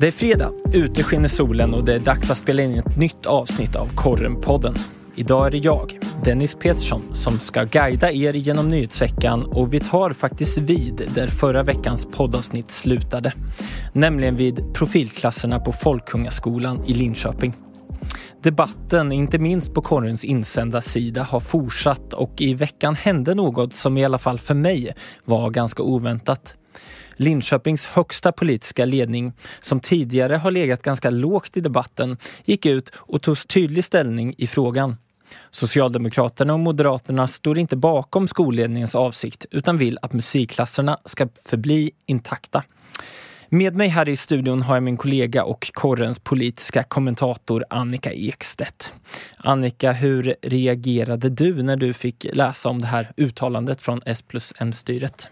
Det är fredag, ute skiner solen och det är dags att spela in ett nytt avsnitt av Korrenpodden. Idag är det jag, Dennis Petersson, som ska guida er genom nyhetsveckan och vi tar faktiskt vid där förra veckans poddavsnitt slutade. Nämligen vid profilklasserna på Folkungaskolan i Linköping. Debatten, inte minst på korrens insända sida, har fortsatt och i veckan hände något som i alla fall för mig var ganska oväntat. Linköpings högsta politiska ledning, som tidigare har legat ganska lågt i debatten, gick ut och tog tydlig ställning i frågan. Socialdemokraterna och Moderaterna står inte bakom skolledningens avsikt utan vill att musikklasserna ska förbli intakta. Med mig här i studion har jag min kollega och korrens politiska kommentator Annika Ekstedt. Annika, hur reagerade du när du fick läsa om det här uttalandet från S plus M-styret?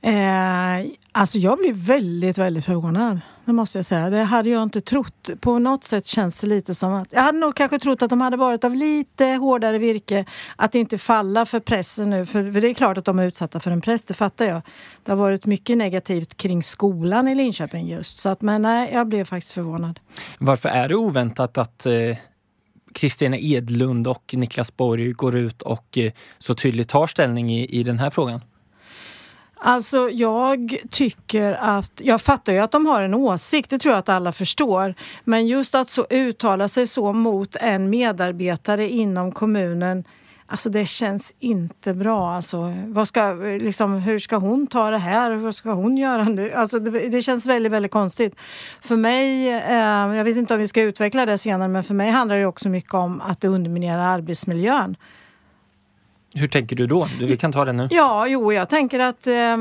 Eh, alltså jag blev väldigt, väldigt förvånad. Det måste jag säga. Det hade jag inte trott. På något sätt känns det lite som att... Jag hade nog kanske trott att de hade varit av lite hårdare virke. Att inte falla för pressen nu. För, för det är klart att de är utsatta för en press, det fattar jag. Det har varit mycket negativt kring skolan i Linköping just. Så att, men nej, jag blev faktiskt förvånad. Varför är det oväntat att eh... Kristina Edlund och Niklas Borg går ut och eh, så tydligt tar ställning i, i den här frågan? Alltså jag tycker att, jag fattar ju att de har en åsikt, det tror jag att alla förstår. Men just att så uttala sig så mot en medarbetare inom kommunen Alltså det känns inte bra. Alltså, vad ska, liksom, hur ska hon ta det här? Vad ska hon göra nu? Alltså det, det känns väldigt, väldigt konstigt. För mig, eh, jag vet inte om vi ska utveckla det senare, men för mig handlar det också mycket om att det underminerar arbetsmiljön. Hur tänker du då? Vi kan ta det nu. Ja, jo, jag tänker att eh,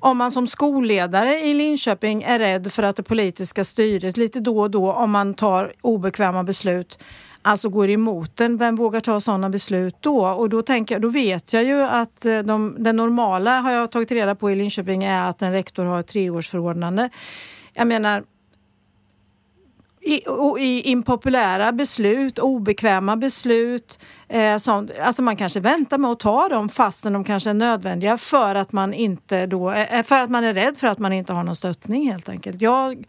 om man som skolledare i Linköping är rädd för att det politiska styret lite då och då, om man tar obekväma beslut, alltså går emot den, vem vågar ta sådana beslut då? Och då, tänker, då vet jag ju att eh, de, den normala, har jag tagit reda på i Linköping, är att en rektor har ett treårsförordnande. Jag menar, i, i impopulära beslut, obekväma beslut. Eh, som, Alltså man kanske väntar med att ta dem fastän de kanske är nödvändiga för att man inte då, eh, eh, för att man är rädd för att man inte har någon stöttning helt enkelt. Jag,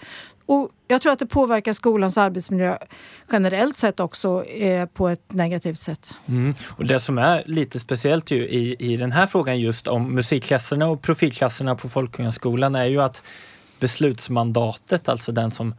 och jag tror att det påverkar skolans arbetsmiljö generellt sett också eh, på ett negativt sätt. Mm. Och det som är lite speciellt ju i, i den här frågan just om musikklasserna och profilklasserna på Folkungaskolan är ju att beslutsmandatet, alltså den som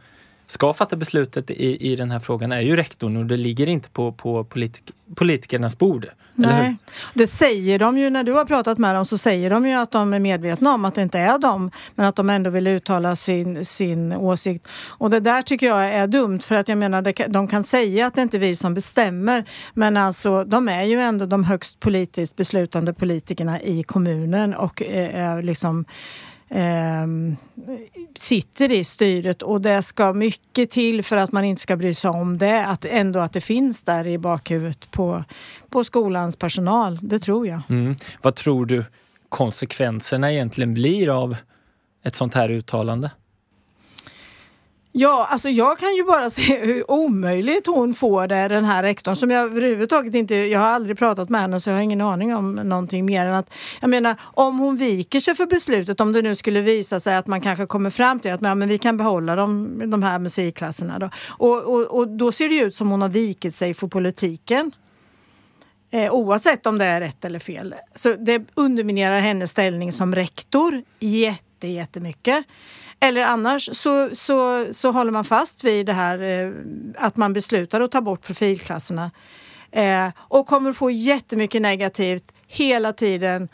ska fatta beslutet i, i den här frågan är ju rektorn och det ligger inte på, på politik, politikernas bord. Nej, det säger de ju när du har pratat med dem så säger de ju att de är medvetna om att det inte är de. men att de ändå vill uttala sin, sin åsikt. Och det där tycker jag är dumt för att jag menar de kan säga att det inte är vi som bestämmer men alltså de är ju ändå de högst politiskt beslutande politikerna i kommunen och eh, är liksom eh, sitter i styret och det ska mycket till för att man inte ska bry sig om det. Att ändå att det finns där i bakhuvudet på, på skolans personal. Det tror jag. Mm. Vad tror du konsekvenserna egentligen blir av ett sånt här uttalande? Ja, alltså jag kan ju bara se hur omöjligt hon får det, den här rektorn som jag överhuvudtaget inte, jag har aldrig pratat med henne så jag har ingen aning om någonting mer än att, jag menar om hon viker sig för beslutet, om det nu skulle visa sig att man kanske kommer fram till att ja, men vi kan behålla de, de här musikklasserna då. Och, och, och då ser det ut som hon har vikit sig för politiken. Eh, oavsett om det är rätt eller fel. Så det underminerar hennes ställning som rektor jätte, jättemycket. Eller annars så, så, så håller man fast vid det här eh, att man beslutar att ta bort profilklasserna eh, och kommer få jättemycket negativt hela tiden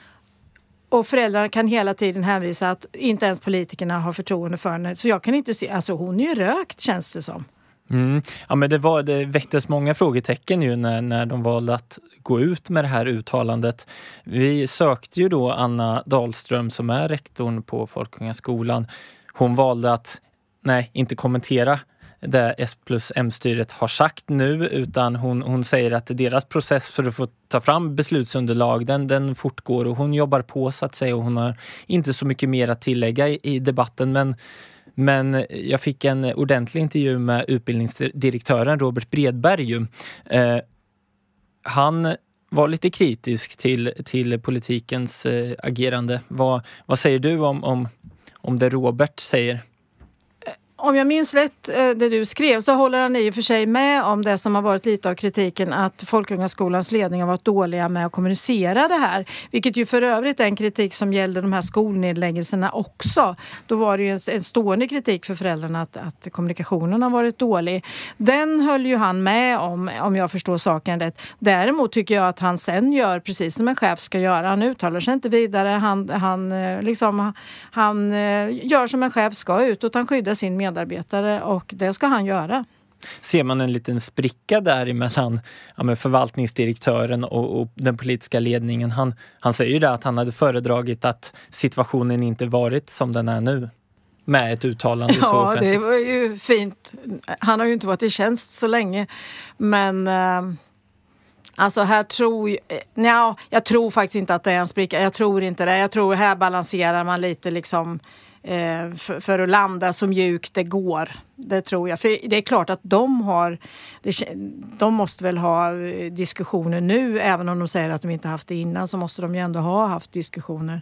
och föräldrarna kan hela tiden hänvisa att inte ens politikerna har förtroende för henne. Så jag kan inte se, alltså hon är ju rökt känns det som. Mm. Ja, men det, var, det väcktes många frågetecken ju när, när de valde att gå ut med det här uttalandet. Vi sökte ju då Anna Dahlström som är rektorn på Folkungaskolan hon valde att nej, inte kommentera det S plus M-styret har sagt nu utan hon, hon säger att deras process för att få ta fram beslutsunderlag den, den fortgår och hon jobbar på så att säga och hon har inte så mycket mer att tillägga i, i debatten men men jag fick en ordentlig intervju med utbildningsdirektören Robert Bredberg. Eh, han var lite kritisk till, till politikens eh, agerande. Vad, vad säger du om, om om det Robert säger? Om jag minns rätt eh, det du skrev så håller han i och för sig med om det som har varit lite av kritiken att Folkungaskolans ledning har varit dåliga med att kommunicera det här. Vilket ju för övrigt är en kritik som gällde de här skolnedläggelserna också. Då var det ju en, stående kritik för föräldrarna att, att kommunikationen har varit dålig. Den höll ju han med om, om jag förstår saken rätt. Däremot tycker jag att han sen gör precis som en chef ska göra. Han uttalar sig inte vidare. Han, han, eh, liksom, han eh, gör som en chef ska utåt. Han skyddar sin medarbetare och det ska han göra. Ser man en liten spricka där emellan ja, förvaltningsdirektören och, och, den politiska ledningen? Han, han säger ju det att han hade föredragit att situationen inte varit som den är nu med ett uttalande ja, så offentligt. det var ju fint. Han har ju inte varit i tjänst så länge. Men eh, alltså här tror jag... Nja, jag tror faktiskt inte att det är en spricka. Jag tror inte det. Jag tror här balanserar man lite liksom eh, för, för, att landa så mjukt det går. Det tror jag. För det är klart att de har... De måste väl ha eh, diskussioner nu, även om de säger att de inte haft det innan så måste de ju ändå ha haft diskussioner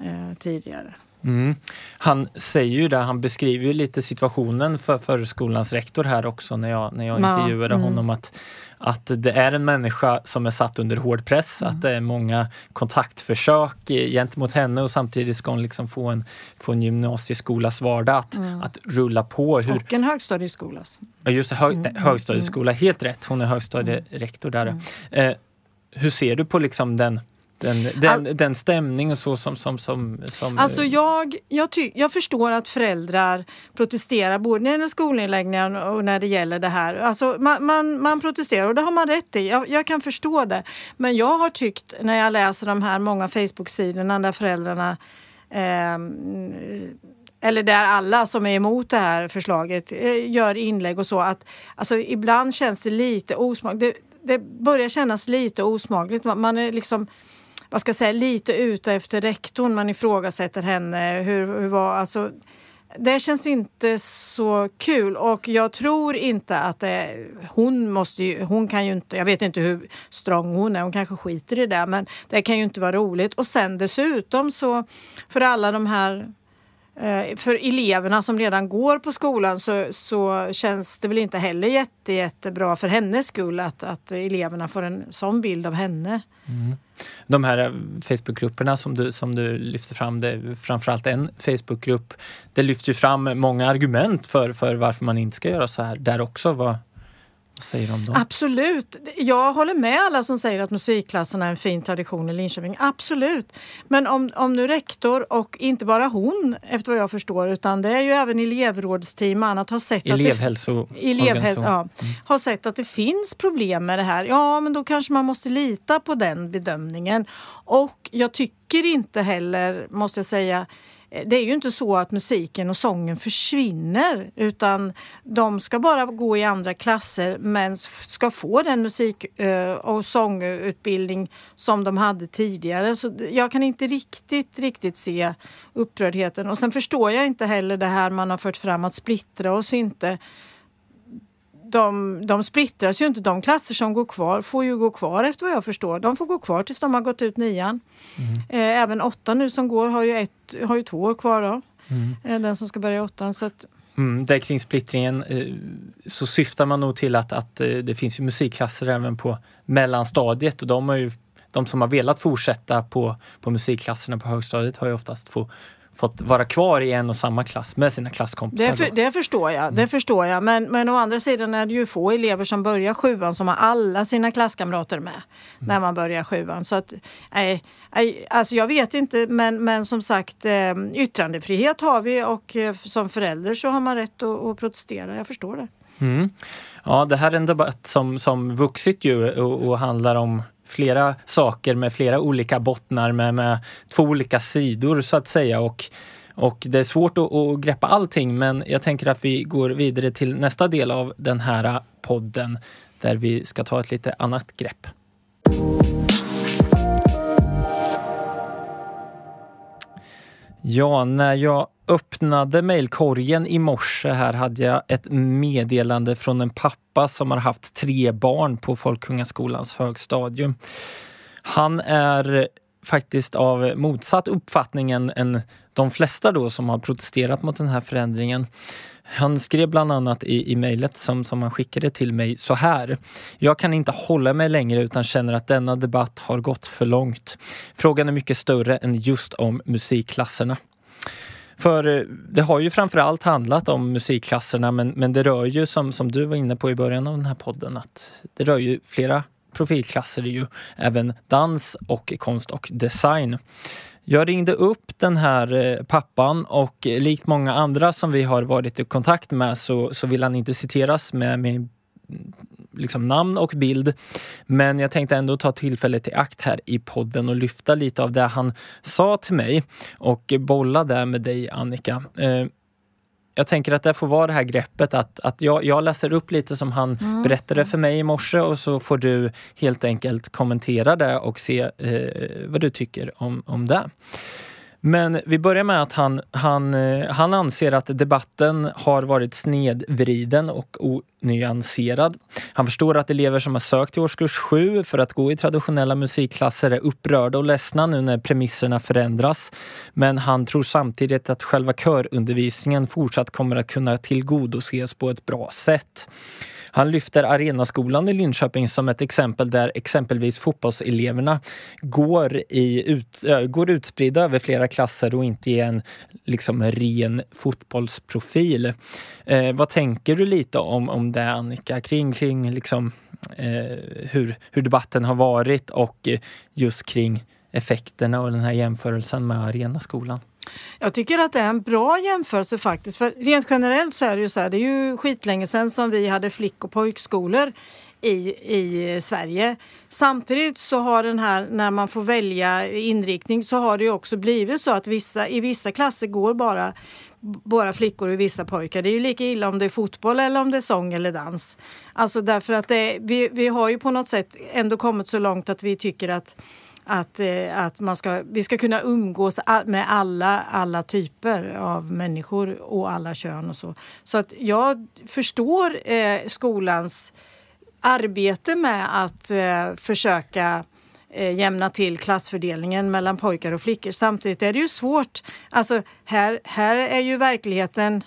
eh, tidigare. Mm. Han säger ju det, han beskriver ju lite situationen för förskolans rektor här också när jag, när jag intervjuade mm. honom att, att det är en människa som är satt under hård press, mm. att det är många kontaktförsök gentemot henne och samtidigt ska hon liksom få en, få en gymnasieskolas vardag att, mm. att rulla på. Hur... Och en högstadieskolas. Ja just det, hög, mm. högstadieskola, helt rätt. Hon är högstadierektor där. Mm. Eh, hur ser du på liksom den den, den, All, den stämning och så som... som, som, som alltså jag, jag, ty, jag förstår att föräldrar protesterar både när det gäller skolnedläggningar och när det gäller det här. Alltså man, man, man protesterar och det har man rätt i. Jag, jag, kan förstå det. Men jag har tyckt när jag läser de här många Facebook-sidorna där föräldrarna eh, eller där alla som är emot det här förslaget eh, gör inlägg och så att alltså ibland känns det lite osmakligt. Det, det börjar kännas lite osmakligt. Man är liksom vad ska jag säga, lite ute efter rektorn. Man ifrågasätter henne. Hur, hur var, alltså, det känns inte så kul och jag tror inte att det, hon måste ju, hon kan ju inte, jag vet inte hur strong hon är, hon kanske skiter i det men det kan ju inte vara roligt. Och sen dessutom så för alla de här eh, för eleverna som redan går på skolan så, så känns det väl inte heller jätte, jättebra för hennes skull att, att eleverna får en sån bild av henne. Mm. De här Facebookgrupperna som du, som du lyfter fram, det är framförallt en Facebookgrupp. Det lyfter fram många argument för, för varför man inte ska göra så här där också. Vad, vad säger de då? Absolut. Jag håller med alla som säger att musikklasserna är en fin tradition i Linköping. Absolut. Men om, om nu rektor och inte bara hon, efter vad jag förstår, utan det är ju även elevrådsteam och annat har sett Elevhälso att det, elevhälso, ja, mm. har sett att det finns problem med det här. Ja, men då kanske man måste lita på den bedömningen. Och jag tycker inte heller, måste jag säga, Eh, det är ju inte så att musiken och sången försvinner utan de ska bara gå i andra klasser men ska få den musik eh, och sångutbildning som de hade tidigare. Så jag kan inte riktigt, riktigt se upprördheten. Och sen förstår jag inte heller det här man har fört fram att splittra oss inte de, de splittras ju inte. De klasser som går kvar får ju gå kvar efter vad jag förstår. De får gå kvar tills de har gått ut nian. Mm. Eh, även åtta nu som går har ju, ett, har ju två år kvar då. Mm. Eh, den som ska börja åttan. Så att, Mm, där kring splittringen eh, så syftar man nog till att, att det finns ju musikklasser även på mellanstadiet och de, har ju, de som har velat fortsätta på, på musikklasserna på högstadiet har ju oftast få, fått vara kvar i en och samma klass med sina klasskompisar. Det, för, det förstår jag. Mm. Det förstår jag. Men, men å andra sidan är det ju få elever som börjar sjuan som har alla sina klasskamrater med mm. när man börjar sjuan. Så att, nej, nej, alltså jag vet inte, men, men som sagt eh, yttrandefrihet har vi och eh, som förälder så har man rätt att, att protestera. Jag förstår det. Mm. Ja, det här är en debatt som, som vuxit ju och, och handlar om flera saker med flera olika bottnar med, med två olika sidor så att säga. Och, och det är svårt att, att greppa allting men jag tänker att vi går vidare till nästa del av den här podden där vi ska ta ett lite annat grepp. Ja, när jag öppnade mejlkorgen i morse här hade jag ett meddelande från en pappa som har haft tre barn på Folkungaskolans högstadium. Han är faktiskt av motsatt uppfattning än, än de flesta då som har protesterat mot den här förändringen. Han skrev bland annat i, i mejlet som, som han skickade till mig så här. Jag kan inte hålla mig längre utan känner att denna debatt har gått för långt. Frågan är mycket större än just om musikklasserna. För eh, det har ju framförallt handlat om musikklasserna men, men det rör ju som, som du var inne på i början av den här podden att det rör ju flera profilklasser, det är ju även dans och konst och design. Jag ringde upp den här eh, pappan och eh, likt många andra som vi har varit i kontakt med så, så vill han inte citeras med, med liksom namn och bild. Men jag tänkte ändå ta tillfället i akt här i podden och lyfta lite av det han sa till mig och bolla det med dig Annika. Eh, jag tänker att det får vara det här greppet att, att jag, jag läser upp lite som han mm. berättade för mig i morse och så får du helt enkelt kommentera det och se eh, vad du tycker om, om det. Men vi börjar med att han, han, eh, han anser att debatten har varit snedvriden och onyanserad. Han förstår att elever som har sökt till årskurs 7 för att gå i traditionella musikklasser är upprörda och ledsna nu när premisserna förändras. Men han tror samtidigt att själva körundervisningen fortsatt kommer att kunna tillgodoses på ett bra sätt. Han lyfter Arenaskolan i Linköping som ett exempel där exempelvis fotbollseleverna går, i ut, äh, går utspridda över flera klasser och inte är en liksom, ren fotbollsprofil. Eh, vad tänker du lite om, om det Annika, kring, kring liksom, eh, hur, hur debatten har varit och just kring effekterna och den här jämförelsen med Arenaskolan? Jag tycker att det är en bra jämförelse faktiskt. För rent generellt så är det ju så här, det är ju skitlänge sedan som vi hade flick och pojkskolor i, i Sverige. Samtidigt så har den här, när man får välja inriktning, så har det ju också blivit så att vissa, i vissa klasser går bara bara flickor och vissa pojkar. Det är ju lika illa om det är fotboll eller om det är sång eller dans. Alltså därför att det, vi, vi har ju på något sätt ändå kommit så långt att vi tycker att att, eh, att man ska, vi ska kunna umgås med alla, alla typer av människor och alla kön och så. Så att jag förstår eh, skolans arbete med att eh, försöka eh, jämna till klassfördelningen mellan pojkar och flickor. Samtidigt är det ju svårt. Alltså här, här är ju verkligheten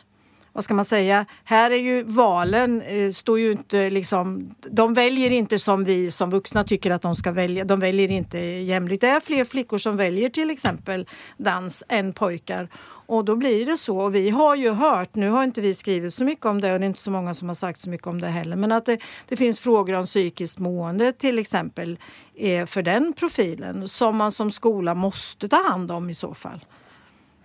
vad ska man säga, här är ju valen, eh, står ju inte liksom, de väljer inte som vi som vuxna tycker att de ska välja, de väljer inte jämlikt. Det är fler flickor som väljer till exempel dans än pojkar. Och då blir det så. Och vi har ju hört, nu har inte vi skrivit så mycket om det och det är inte så många som har sagt så mycket om det heller, men att det, det finns frågor om psykiskt mående till exempel eh, för den profilen som man som skola måste ta hand om i så fall.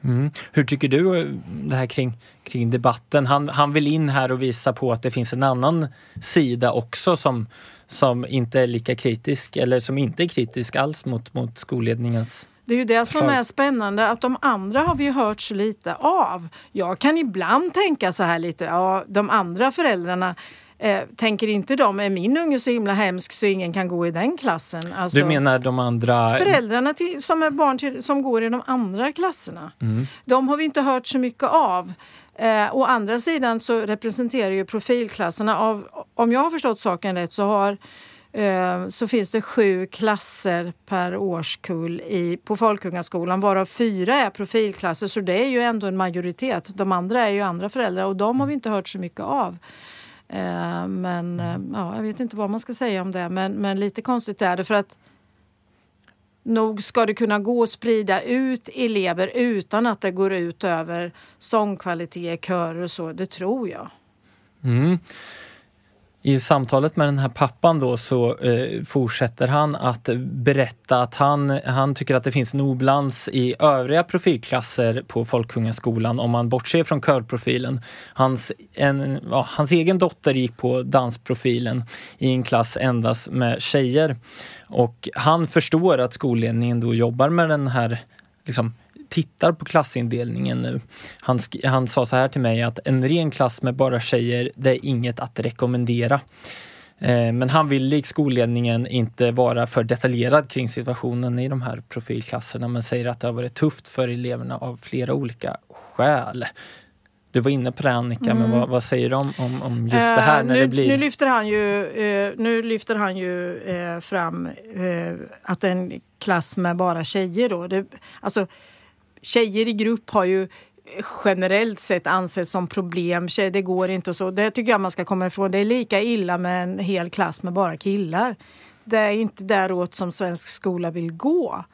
Mm. Hur tycker du eh, det här kring, kring debatten? Han, han vill in här och visa på att det finns en annan sida också som, som inte är lika kritisk eller som inte är kritisk alls mot, mot skolledningens det är ju det som är spännande, att de andra har vi hört så lite av. Jag kan ibland tänka så här lite, ja de andra föräldrarna Eh, tänker inte de, är min unge så himla hemsk så ingen kan gå i den klassen? Alltså, du menar de andra? Föräldrarna till, som är barn till, som går i de andra klasserna. Mm. De har vi inte hört så mycket av. Eh, å andra sidan så representerar ju profilklasserna av, om jag har förstått saken rätt så har eh, så finns det sju klasser per årskull i, på Folkungaskolan varav fyra är profilklasser så det är ju ändå en majoritet. De andra är ju andra föräldrar och de har vi inte hört så mycket av. Eh, men eh, ja, jag vet inte vad man ska säga om det. Men, men lite konstigt är det för att nog ska det kunna gå att sprida ut elever utan att det går ut över sångkvalitet, körer och så. Det tror jag. Mm. I samtalet med den här pappan då så eh, fortsätter han att berätta att han, han tycker att det finns en obalans i övriga profilklasser på Folkungaskolan om man bortser från körprofilen. Hans, en, ja, hans egen dotter gick på dansprofilen i en klass endast med tjejer. Och han förstår att skolledningen då jobbar med den här liksom, tittar på klassindelningen nu. Han, han sa så här till mig att en ren klass med bara tjejer, det är inget att rekommendera. Eh, men han vill lik skolledningen inte vara för detaljerad kring situationen i de här profilklasserna men säger att det har varit tufft för eleverna av flera olika skäl. Du var inne på det Annika, mm. men vad, vad, säger du om, om, om just det här? Uh, när nu, det blir... nu lyfter han ju, uh, nu lyfter han ju uh, fram att en klass med bara tjejer då. Det, alltså, tjejer i grupp har ju eh, generellt sett anses som problem. Det går inte och så. Det tycker jag man ska komma ifrån. Det är lika illa med en hel klass med bara killar. Det är inte däråt som svensk skola vill gå.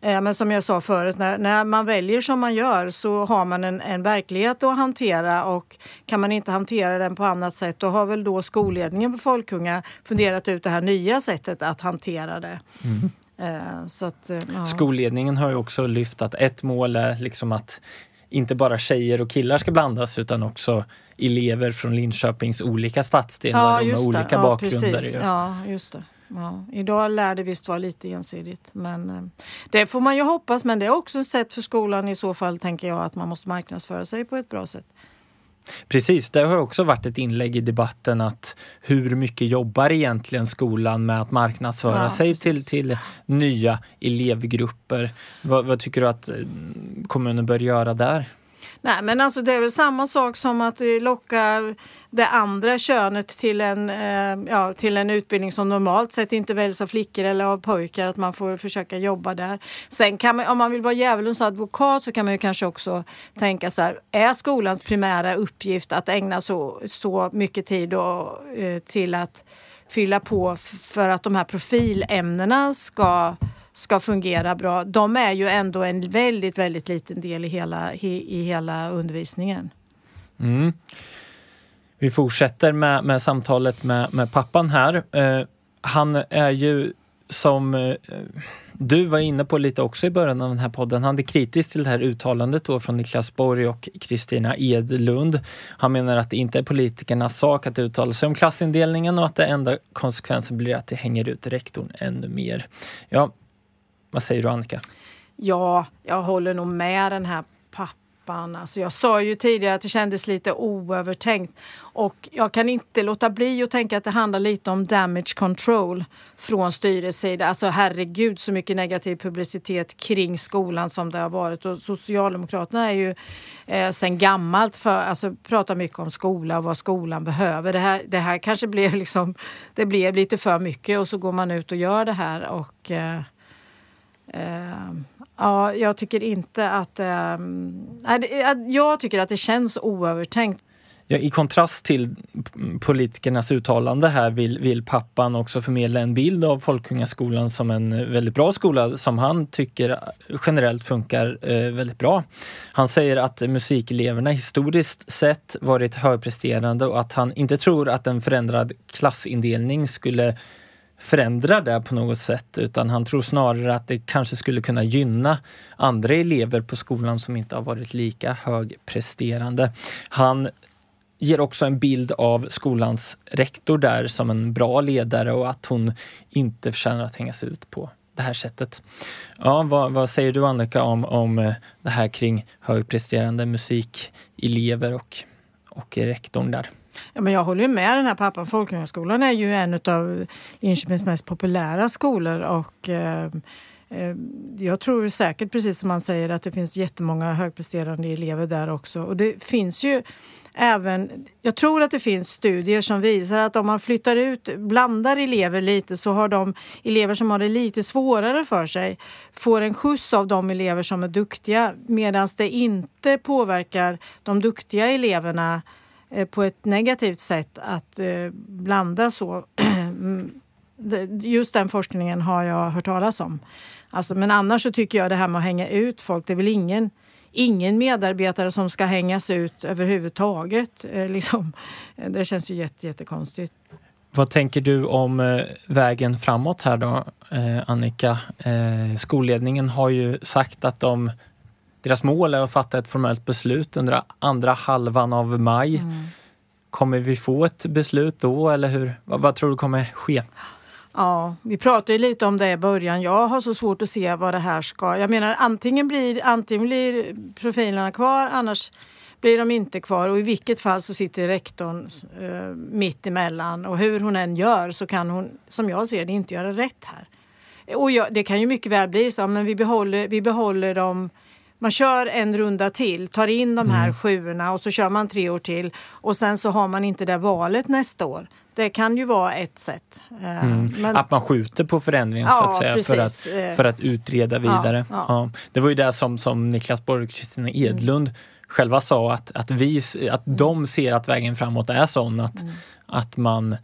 Eh, men som jag sa förut, när, när man väljer som man gör så har man en, en verklighet att hantera och kan man inte hantera den på annat sätt då har väl då skolledningen på Folkunga funderat ut det här nya sättet att hantera det. Mm. Så att, eh, ja. Skolledningen har ju också lyft att ett mål är liksom att inte bara tjejer och killar ska blandas utan också elever från Linköpings olika stadsdelar ja, med olika ja, bakgrunder. Precis. Ja, just det. Ja, idag lär det visst vara lite ensidigt. Men, eh, det får man ju hoppas, men det är också ett sätt för skolan i så fall, tänker jag, att man måste marknadsföra sig på ett bra sätt. Precis, det har också varit ett inlägg i debatten att hur mycket jobbar egentligen skolan med att marknadsföra ja, sig till, till nya elevgrupper? Vad, vad tycker du att eh, kommunen bör göra där? Nej men alltså det är väl samma sak som att eh, locka det andra könet till en, eh, ja, till en utbildning som normalt sett inte väljs av flickor eller av pojkar, att man får försöka jobba där. Sen kan man, om man vill vara djävulens advokat så kan man ju kanske också tänka så här, är skolans primära uppgift att ägna så, så mycket tid och, eh, till att fylla på för att de här profilämnena ska ska fungera bra, de är ju ändå en väldigt, väldigt liten del i hela, i, i hela undervisningen. Mm. Vi fortsätter med, med samtalet med, med pappan här. Eh, han är ju som eh, du var inne på lite också i början av den här podden. Han är kritisk till det här uttalandet då från Niklas Borg och Kristina Edlund. Han menar att det inte är politikernas sak att uttala sig om klassindelningen och att det enda konsekvensen blir att det hänger ut rektorn ännu mer. Ja, vad säger du Annika? Ja, jag håller nog med den här pappan. Alltså jag sa ju tidigare att det kändes lite oövertänkt och jag kan inte låta bli att tänka att det handlar lite om damage control från styrets sida. Alltså herregud så mycket negativ publicitet kring skolan som det har varit och Socialdemokraterna är ju eh, sen gammalt för alltså pratar mycket om skola och vad skolan behöver. Det här, det här kanske blev liksom, det blev lite för mycket och så går man ut och gör det här och eh, Uh, ja, jag tycker inte att... Uh, jag tycker att det känns oövertänkt. Ja, I kontrast till politikernas uttalande här vill, vill pappan också förmedla en bild av Folkungaskolan som en väldigt bra skola som han tycker generellt funkar eh, väldigt bra. Han säger att musikeleverna historiskt sett varit högpresterande och att han inte tror att en förändrad klassindelning skulle förändra det på något sätt utan han tror snarare att det kanske skulle kunna gynna andra elever på skolan som inte har varit lika högpresterande. Han ger också en bild av skolans rektor där som en bra ledare och att hon inte förtjänar att hängas ut på det här sättet. Ja, vad, vad säger du Annika om, om eh, det här kring högpresterande musikelever och, och rektorn där? Ja, men jag håller med den här pappan. Folkungaskolan är ju en av Linköpings mest populära skolor och eh, eh, jag tror säkert, precis som man säger, att det finns jättemånga högpresterande elever där också. Och det finns ju även... Jag tror att det finns studier som visar att om man flyttar ut, blandar elever lite så har de elever som har det lite svårare för sig får en skjuts av de elever som är duktiga medan det inte påverkar de duktiga eleverna Eh, Eh, på ett negativt sätt att eh, blanda så. Just den forskningen har jag hört talas om. Alltså, men annars så tycker jag det här med att hänga ut folk, det är väl ingen, ingen medarbetare som ska hängas ut överhuvudtaget. Eh, liksom. Det känns ju jätte, jättekonstigt. Vad tänker du om vägen framåt här då, Annika? skolledningen har ju sagt att de deras mål är att fatta ett formellt beslut under andra halvan av maj. Mm. Kommer vi få ett beslut då eller hur? Vad, vad tror du kommer ske? Ja, vi pratade lite om det i början. Jag har så svårt att se vad det här ska... Jag menar antingen blir, antingen blir profilerna kvar annars blir de inte kvar och i vilket fall så sitter rektorn eh, mitt emellan och hur hon än gör så kan hon, som jag ser det, inte göra rätt här. Och jag, det kan ju mycket väl bli så, men vi behåller, vi behåller dem man kör en runda till, tar in de här mm. sjuorna och så kör man tre år till och sen så har man inte det valet nästa år. Det kan ju vara ett sätt. Eh, mm. Men... Att man skjuter på förändringen ja, så att säga för att, eh. för att utreda vidare. Ja, ja. Det var ju det som, som Niklas Borg och Kristina mm. Edlund mm. själva sa att, att, vi, att de ser att vägen framåt är sån att, mm. att man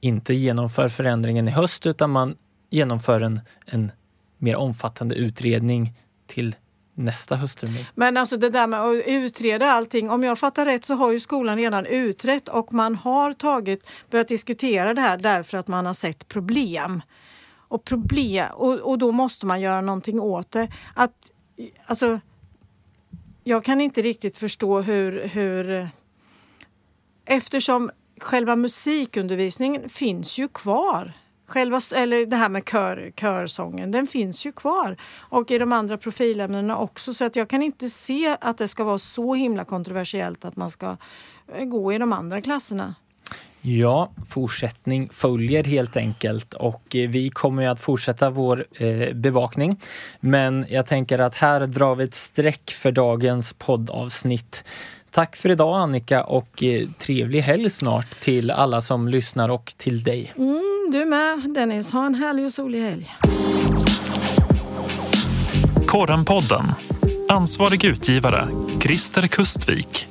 inte genomför förändringen i höst utan man genomför en, en mer omfattande utredning till nästa hösttermin. Men alltså det där med att utreda allting. Om jag fattar rätt så har ju skolan redan utrett och man har tagit, börjat diskutera det här därför att man har sett problem. Och, problem och, och då måste man göra någonting åt det. Att, alltså, jag kan inte riktigt förstå hur, hur eftersom själva musikundervisningen finns ju kvar. Själva, eller det här med kör, körsången, den finns ju kvar. Och i de andra profilämnena också. Så att jag kan inte se att det ska vara så himla kontroversiellt att man ska eh, gå i de andra klasserna. Ja, fortsättning följer helt enkelt och eh, vi kommer att fortsätta vår eh, bevakning. Men jag tänker att här drar vi ett streck för dagens poddavsnitt. Tack för idag Annika och trevlig helg snart till alla som lyssnar och till dig. Mm, du med Dennis. Ha en härlig och solig helg. Korrenpodden. Ansvarig utgivare Christer Kustvik.